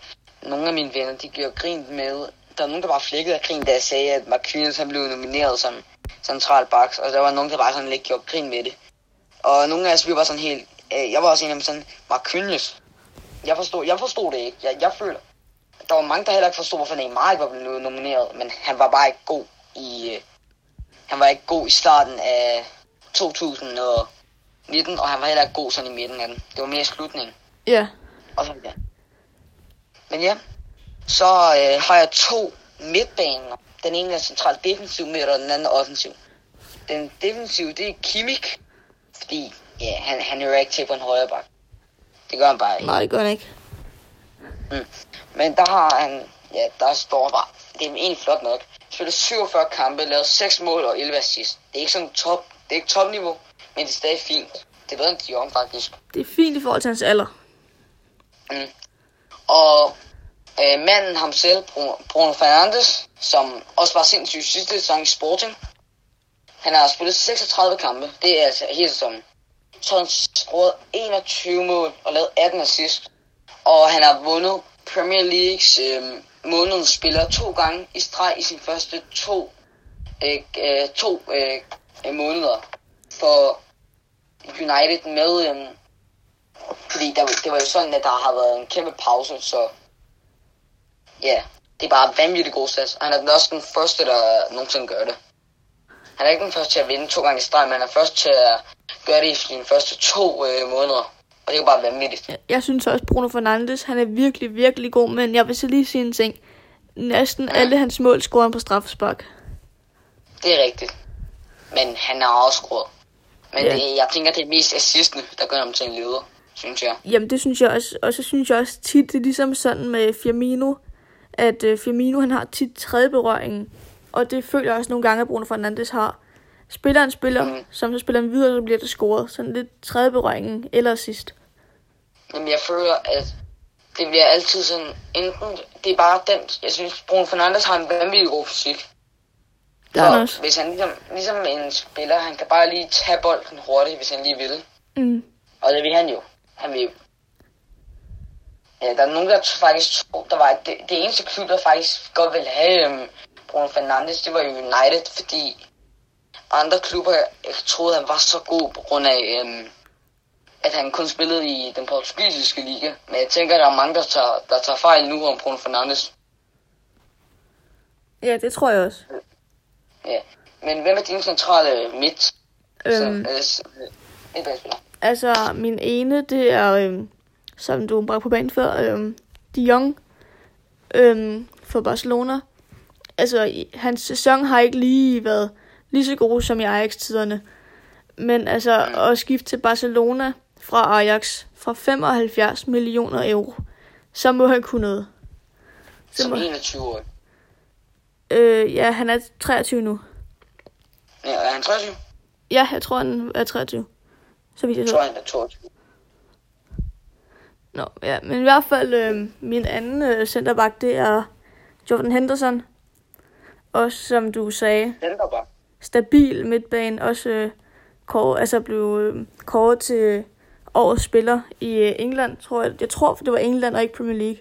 nogle af mine venner, de gjorde grin med... Der var nogen, der bare flækkede af grin, da jeg sagde, at Marquinhos han blev nomineret som central backs, og der var nogen, der bare sådan lidt gjorde grin med det. Og nogle af os, vi var sådan helt... Øh, jeg var også en af dem sådan, Marquinhos. Jeg forstod, jeg forstod det ikke. Jeg, jeg føler... Der var mange, der heller ikke forstod, hvorfor Neymar ikke var blevet nomineret, men han var bare ikke god i... Øh, han var ikke god i starten af 2019, og han var heller ikke god sådan i midten af den. Det var mere i slutningen. Ja, Og sådan der. Men ja, så øh, har jeg to midtbaner. Den ene er centralt defensiv midt, og den anden er offensiv. Den defensive, det er Kimmich, fordi ja, han, han hører ikke til på en højre bak. Det gør han bare ikke. nej, det gør han ikke. Men der har han, ja, der står bare, det er egentlig flot nok. Spillet 47 kampe, lavet 6 mål og 11 assist. Det er ikke sådan top, det er ikke topniveau, men det er stadig fint. Det er bedre end de Jong faktisk. Det er fint i forhold til hans alder. Mm. Og øh, manden ham selv, Bruno, Fernandes, som også var sindssygt sidste sæson i Sporting. Han har spillet 36 kampe. Det er altså hele sæsonen. Så har han scoret 21 mål og lavet 18 assist. Og han har vundet Premier Leagues øh, månedens spiller to gange i streg i sine første to, øh, øh, to øh, måneder for United med øh, fordi der, det var jo sådan, at der har været en kæmpe pause, så Ja, det er bare vanvittigt god stats. Han er den også den første, der nogensinde gør det. Han er ikke den første til at vinde to gange i streg, men han er først til at gøre det i sine første to øh, måneder. Og det er jo bare vanvittigt. Jeg, jeg synes også, Bruno Fernandes, han er virkelig, virkelig god, men jeg vil så lige sige en ting. Næsten Ja. alle hans mål scorer han på straffespark. Det er rigtigt. Men han har også scoret. Men Ja. det, jeg tænker, det er mest assisten, der gør ham til en leder, synes jeg. Jamen, det synes jeg også. Og så synes jeg også tit, det er ligesom sådan med Firmino, at øh, Firmino, han har tit tredje berøringen. Og det føler jeg også nogle gange, at Bruno Fernandes har. Spiller en spiller, mm. som så spiller han videre, så bliver det scoret. Sådan lidt tredje berøringen eller sidst. Jamen, jeg føler, at det bliver altid sådan, enten, det er bare den, jeg synes, Bruno Fernandes har en vanvittig god fysik. Der er Og også. Hvis han ligesom, ligesom en spiller, han kan bare lige tage bolden hurtigt, hvis han lige vil. Mm. Og det vil han jo. Han vil jo. Ja, der er nogen, der faktisk tror, der var det, det eneste klub, der faktisk godt ville have um, Bruno Fernandes, det var jo United, fordi andre klubber jeg troede, han var så god på grund af, um, at han kun spillede i den portugisiske liga. Men jeg tænker, der er mange, der tager, der tager fejl nu om Bruno Fernandes. Ja, det tror jeg også. Ja. Men hvem er din centrale midt? Øhm, Så, øh, øh, altså, min ene, det er, øhm, som du bragte på banen før, øhm, De Jong øhm, for Barcelona. Altså, hans sæson har ikke lige været lige så god som i Ajax-tiderne. Men altså, Mm. at skifte til Barcelona fra Ajax for 75 millioner euro, så må han kunne noget. Så Som må, 21 år. øh, ja, han er 23 nu. Ja, er han 23? Ja, jeg tror, han er 23. Så vidt jeg Jeg tror, han er 22. Nå, ja, men i hvert fald øh, min anden øh, centerback, det er Jordan Henderson. Også som du sagde, bare. stabil midtbane, også øh, kår, altså blev øh, kåret til årets spiller i øh, England, tror jeg. Jeg tror, det var England og ikke Premier League.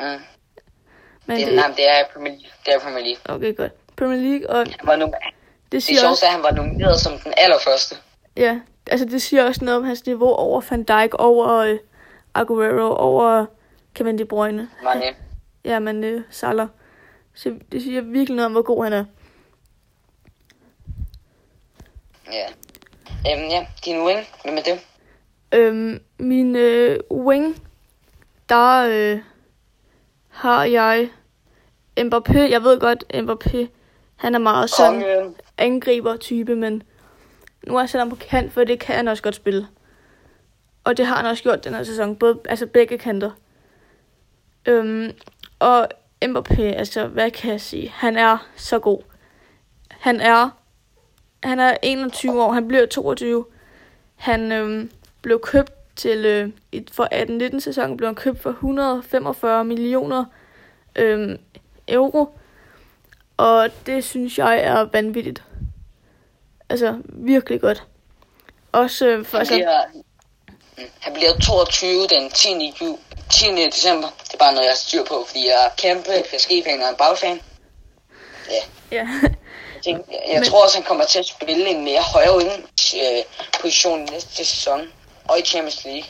Mm. Men Det, det, nej, det er Premier League. Det er Premier League. okay, godt. Premier League, og Han var nom- det det siger sjoveste også, er, at han var nomineret som den allerførste. ja, altså det siger også noget om hans niveau over Van Dijk, over øh, Aguero, over Kevin De Bruyne. Mange. Ja, men øh, Salah. Så det siger virkelig noget om, hvor god han er. Ja. Øhm, ja, din wing. Hvem er det? Øhm, min øh, wing, der øh, har jeg Mbappé. Jeg ved godt, Mbappé, han er meget sådan angriber-type, men nu har jeg ham på kant, for det kan han også godt spille. Og det har han også gjort den her sæson, både, altså begge kanter. Øhm, og Mbappé, altså hvad kan jeg sige? Han er så god. Han er, han er 21 år, han bliver 22. Han øhm, blev købt til, øh, i- for 18-19 sæsonen blev han købt for 145 millioner øhm, euro. Og det synes jeg er vanvittigt. Altså, virkelig godt. Også øh, for, Han bliver, han bliver 22 den 10. Ju, 10. december. Det er bare noget, jeg styr på, fordi jeg er kæmpe PSG-fan og en bagfan. ja, Jeg, tænker, jeg, jeg Men- tror også, han kommer til at spille en mere højere øh, position næste sæson. Og i Champions League.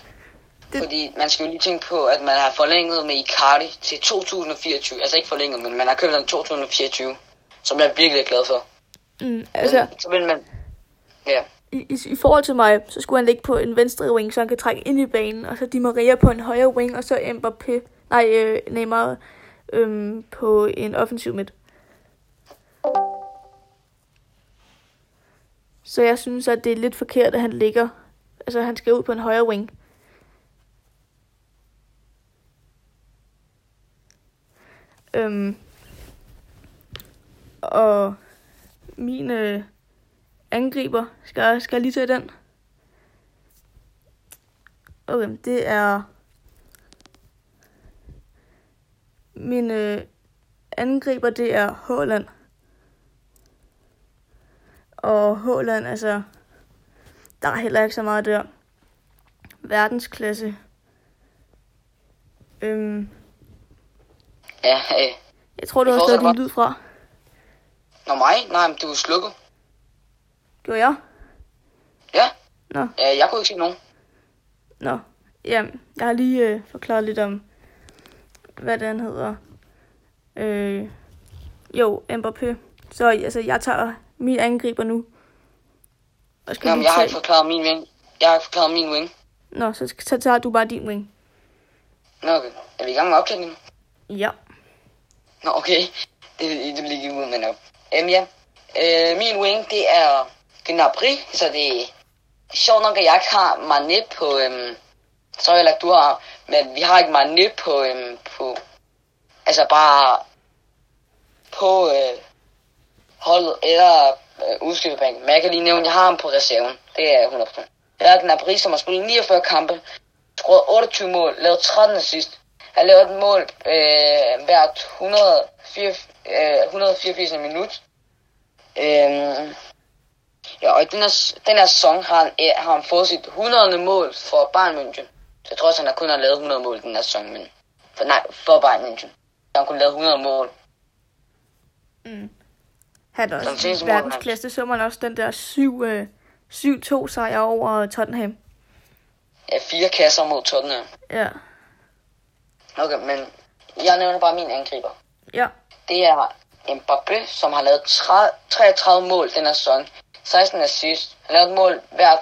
Det-. Fordi man skal jo lige tænke på, at man har forlænget med Icardi til 2024. Altså ikke forlænget, men man har købt den 2024. Som jeg virkelig er glad for. mm, altså, Så vil man... Ja. i, i, i forhold til mig, så skulle han ligge på en venstre wing, så han kan trække ind i banen, og så Di Maria på en højre wing, og så Mbappé, nej, øh, Neymar øhm, på en offensiv midt. Så jeg synes, at det er lidt forkert, at han ligger, altså han skal ud på en højre wing. Øhm, og min øh, angriber, skal, skal jeg lige tage den? Okay, det er min øh, angriber, det er Håland. Og Håland, altså, der er heller ikke så meget der. Verdensklasse. Øhm, Ja, øh. jeg tror, du har slået din bare. lyd fra. Nå mig? Nej, men du er slukket. Gjorde jeg? Ja. Nå. Ja, jeg kunne ikke se nogen. Nå, ja, jeg har lige øh, forklaret lidt om hvad den hedder. Øh, jo, Mbappé. Så altså, jeg tager min angriber nu. Og skal Jamen, jeg har ikke forklaret min wing. Jeg har ikke forklaret min wing. Nå, så, så tager du bare din wing. Nå, okay. Er vi i gang med optagningen? Ja. Nå, okay. Det, det bliver ikke ud, men op. Øhm, ja. Øh, min wing, det er Gnabry, så det er sjovt nok, at jeg ikke har Mané på, øhm, så er jeg du har, men vi har ikke Mané på, øhm, på, altså bare på øh, holdet eller øh, udskiftebanken. Men jeg kan lige nævne, at jeg har ham på reserven. Det er 100%. Jeg har Gnabry, som har spillet 49 kampe, scoret 28 mål, lavet 13 assist. Han lavet et mål øh, hvert 104, øh, 184 minut. Øh, Ja, og i den her, den her sæson har han, øh, har han fået sit 100. mål for Bayern München. Så jeg tror også, han har kun har lavet 100 mål den her sæson, men for, nej, for Bayern München. Han han kun lavet 100 mål. Mm. Han er også verdensklasse, så man også den der 7-2 øh, sejr over Tottenham. Ja, fire kasser mod Tottenham. Ja. Okay, men jeg nævner bare min angriber. Ja. Det er Mbappé, som har lavet 30, 33 mål den her sæson. 16 assist. Han lavede et mål hver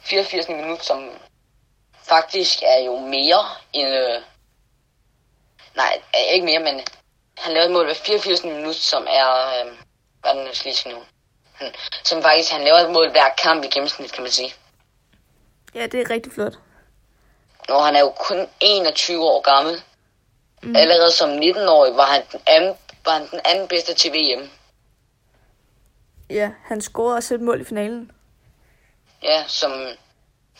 84 minut, som faktisk er jo mere end... Øh, nej, ikke mere, men han lavede et mål hver 84 minut, som er... Øh, er den lige nu? Som faktisk, han laver et mål hver kamp i gennemsnit, kan man sige. Ja, det er rigtig flot. Nå, han er jo kun 21 år gammel. Mm. Allerede som 19-årig var han den anden, var han den anden bedste til VM. Ja, han scorede også et mål i finalen. Ja, som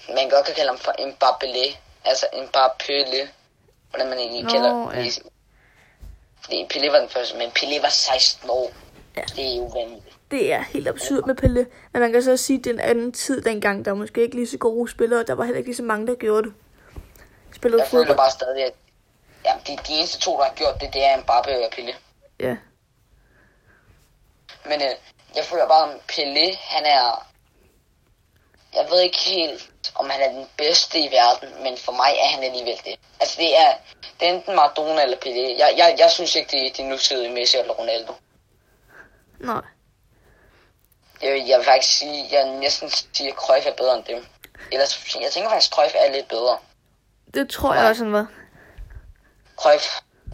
man godt kan kalde ham for Mbappé. Altså Mbappé. Hvordan man egentlig Nå, kalder ja. det. Fordi Pelé var den første, men Pelé var 16 år. Ja. Det er jo vanvittigt. Det er helt absurd med Pelé. Men man kan så sige, at det er en anden tid dengang. Der var måske ikke lige så gode spillere. Der var heller ikke lige så mange, der gjorde det. Spillede jeg fodbold. føler bare stadig, at ja, de, de eneste to, der har gjort det, det er Mbappé og Pelé. Ja. Men øh, jeg føler bare, at Pelé, han er... Jeg ved ikke helt, om han er den bedste i verden, men for mig er han alligevel det. Altså, det er, det er enten Maradona eller Pelé. Jeg, jeg, jeg synes ikke, det er de nutidige Messi eller Ronaldo. Nej. Jeg, jeg vil faktisk sige, jeg næsten siger, at Cruyff er bedre end dem. Ellers, jeg tænker faktisk, at Cruyff er lidt bedre. Det tror jeg også, han var. Cruyff,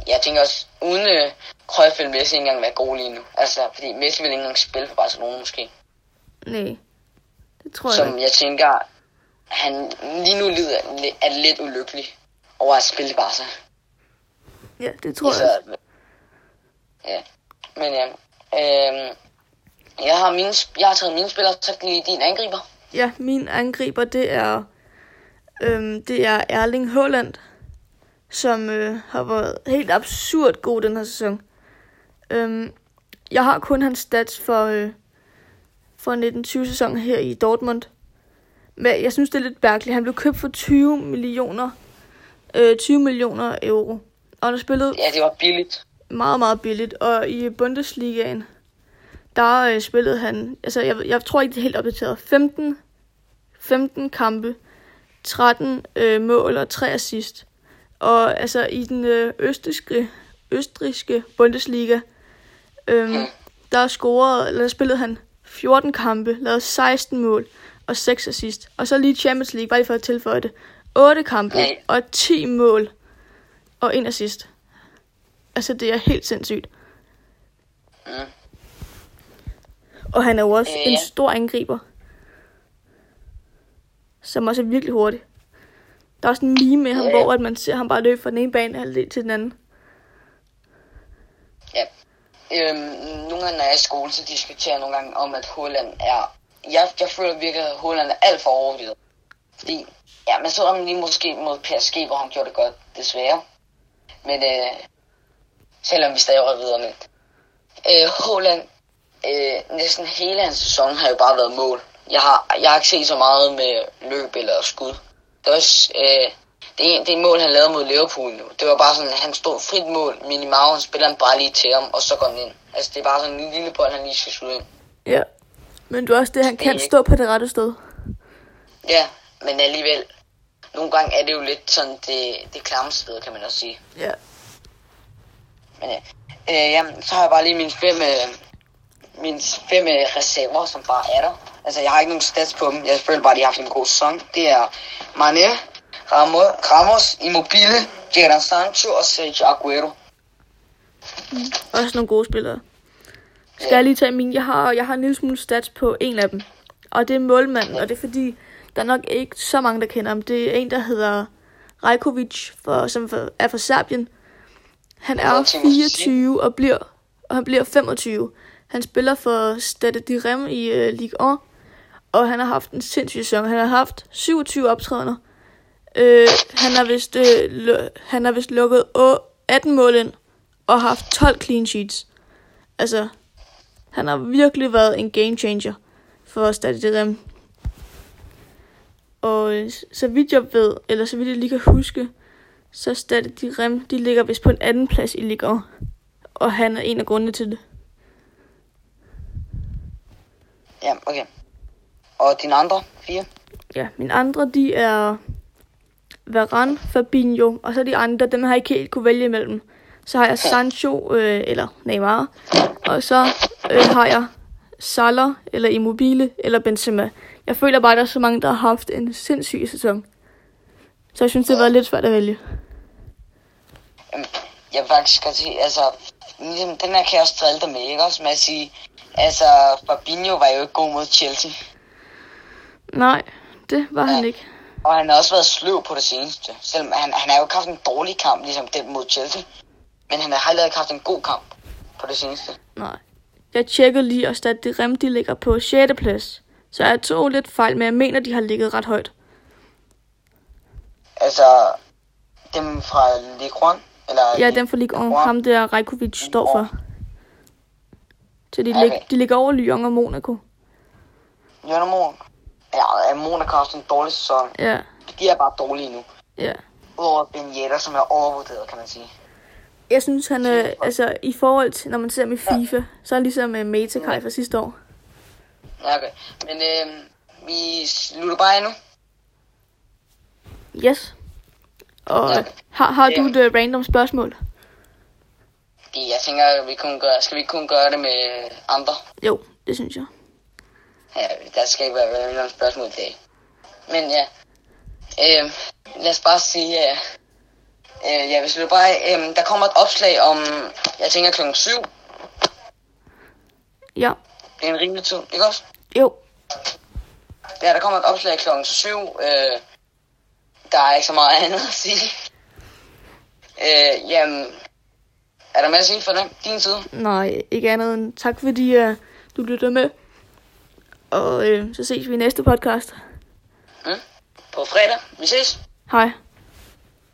jeg tænker også, uden uh, Cruyff vil Messi ikke engang være god lige nu. Altså, fordi Messi vil ikke engang spille for Barcelona måske. Nej, det tror jeg Som jeg tænker, han lige nu lider, er lidt ulykkelig over at spille Barca. Ja, det tror jeg Ja, men ja. Øhm, jeg, har mine, jeg har taget mine spillere, så lige din angriber. Ja, min angriber, det er, øhm, det er Erling Haaland som øh, har været helt absurd god den her sæson. Øhm, jeg har kun hans stats for, øh, for 1920 sæsonen her i Dortmund. Men jeg synes, det er lidt mærkeligt. Han blev købt for 20 millioner, øh, 20 millioner euro. Og han har spillet... Ja, det var billigt. Meget, meget billigt. Og i Bundesligaen, der øh, spillede han... Altså, jeg, jeg tror ikke, det er helt opdateret. 15, 15 kampe, 13 øh, mål og 3 assist. Og altså i den øh, østriske, østriske Bundesliga, øhm, der scorede, eller der spillede han 14 kampe, lavede 16 mål og 6 assist. Og så lige Champions League, bare lige for at tilføje det. 8 kampe og 10 mål og en assist. Altså, det er helt sindssygt. Mm. Og han er jo også øh, en stor angriber. Som også er virkelig hurtig. Der er også en meme med ham, hvor at man ser ham bare løbe fra den ene bane til den anden. Ja. Øhm, nogle gange, når jeg er i skole, så diskuterer jeg nogle gange om, at Holland er... Jeg, jeg føler virkelig, at Holland er alt for overvurderet. Fordi, ja, man så ham lige måske mod PSG, hvor han gjorde det godt, desværre. Men øh, selvom vi stadig var videre. Øh, Holland, øh, næsten hele hans sæson har jo bare været mål. Jeg har, jeg har ikke set så meget med løb eller skud. Det er også øh, det, det mål, han lavede mod Liverpool nu. Det var bare sådan, at han stod frit mål, Minimau, han spiller han bare lige til ham, og så går den ind. Altså, det er bare sådan en lille bold, han lige skal skyde ind. Ja, men du er også det, han det kan ikke... stå på det rette sted. Ja, men alligevel, nogle gange er det jo lidt sådan det, det klamme sted, kan man også sige. Ja, Men ja, øh, jamen, så har jeg bare lige mine fem, øh, mine fem øh, reserver, som bare er der. Altså, jeg har ikke nogen stats på dem. Jeg føler bare, at de har haft en god sæson. Det er Mané, Ramos, Ramos Immobile, Jadon Sancho og Sergio Aguero. Også nogle gode spillere. Skal jeg lige tage min? Jeg har, jeg har en lille smule stats på en af dem. Og det er målmanden, og det er fordi, der er nok ikke så mange, der kender ham. Det er en, der hedder Rajkovic, for, som er fra Serbien. Han er 24 og bliver og han bliver 25. Han spiller for Stade de Rem i uh, Ligue 1, og han har haft en sindssyg sæson. Han har haft 27 optrædener. Uh, han har vist, lu- han har vist lukket å- 18 mål ind og haft 12 clean sheets. Altså, han har virkelig været en game changer for Stade de Rem. Og øh, så vidt jeg ved, eller så vidt jeg lige kan huske, så Stade de Rem, de ligger vist på en anden plads i Ligue 1. Og han er en af grundene til det. Ja, okay. Og dine andre fire? Ja, mine andre, de er Varane, Fabinho, og så de andre, dem har jeg ikke helt kunne vælge imellem. Så har jeg Sancho, øh, eller Neymar, og så øh, har jeg Salah, eller Immobile, eller Benzema. Jeg føler bare, at der er så mange, der har haft en sindssyg sæson. Så jeg synes, det var lidt svært at vælge. Jeg vil faktisk godt sige, altså, ligesom, den her kan jeg også drille dig med, ikke også? Med at sige, altså, Fabinho var jo ikke god mod Chelsea. Nej, det var han Ja. ikke. Og han har også været sløv på det seneste. Selvom han, han har jo ikke haft en dårlig kamp, ligesom den mod Chelsea. Men han har heller ikke haft en god kamp på det seneste. Nej. Jeg tjekkede lige, og Stade de Rem, de ligger på 6. plads. Så jeg tog lidt fejl, men jeg mener, de har ligget ret højt. Altså, dem fra Ligue 1, eller... Ja, den for Ligue 1. Wow. Ham der Rajkovic står for. Så de, Okay. lig, de ligger over Lyon og Monaco. Jørgen Mon. Ja, Monaco har også en dårlig sæson. Ja, De er bare dårlige nu. ja. Udover Ben Yedder, som er overvurderet, kan man sige. Jeg synes, han er, altså i forhold til, når man ser i FIFA, så er han ligesom med Metakai fra sidste år. Ja, okay. Men øh, vi slutter bare endnu. Yes. Og Ja. har, har du Ja. et uh, random spørgsmål? Jeg tænker, vi kunne gøre, skal vi kun gøre det med andre? Jo, det synes jeg. Ja, der skal ikke være nogen spørgsmål i dag. Men ja, øh, lad os bare sige, ja, øh, ja, hvis du bare, øh, der kommer et opslag om, jeg tænker klokken 7. Ja, Det er en rimelig tid, ikke også? jo. Ja, der kommer et opslag klokken 7. Øh, der er ikke så meget andet at sige. Øh, jamen, er der mere at sige for den, din side? Nej, ikke andet end tak, fordi uh, du lytter med. Og øh, så ses vi i næste podcast. Mm? På fredag. Vi ses. Hej.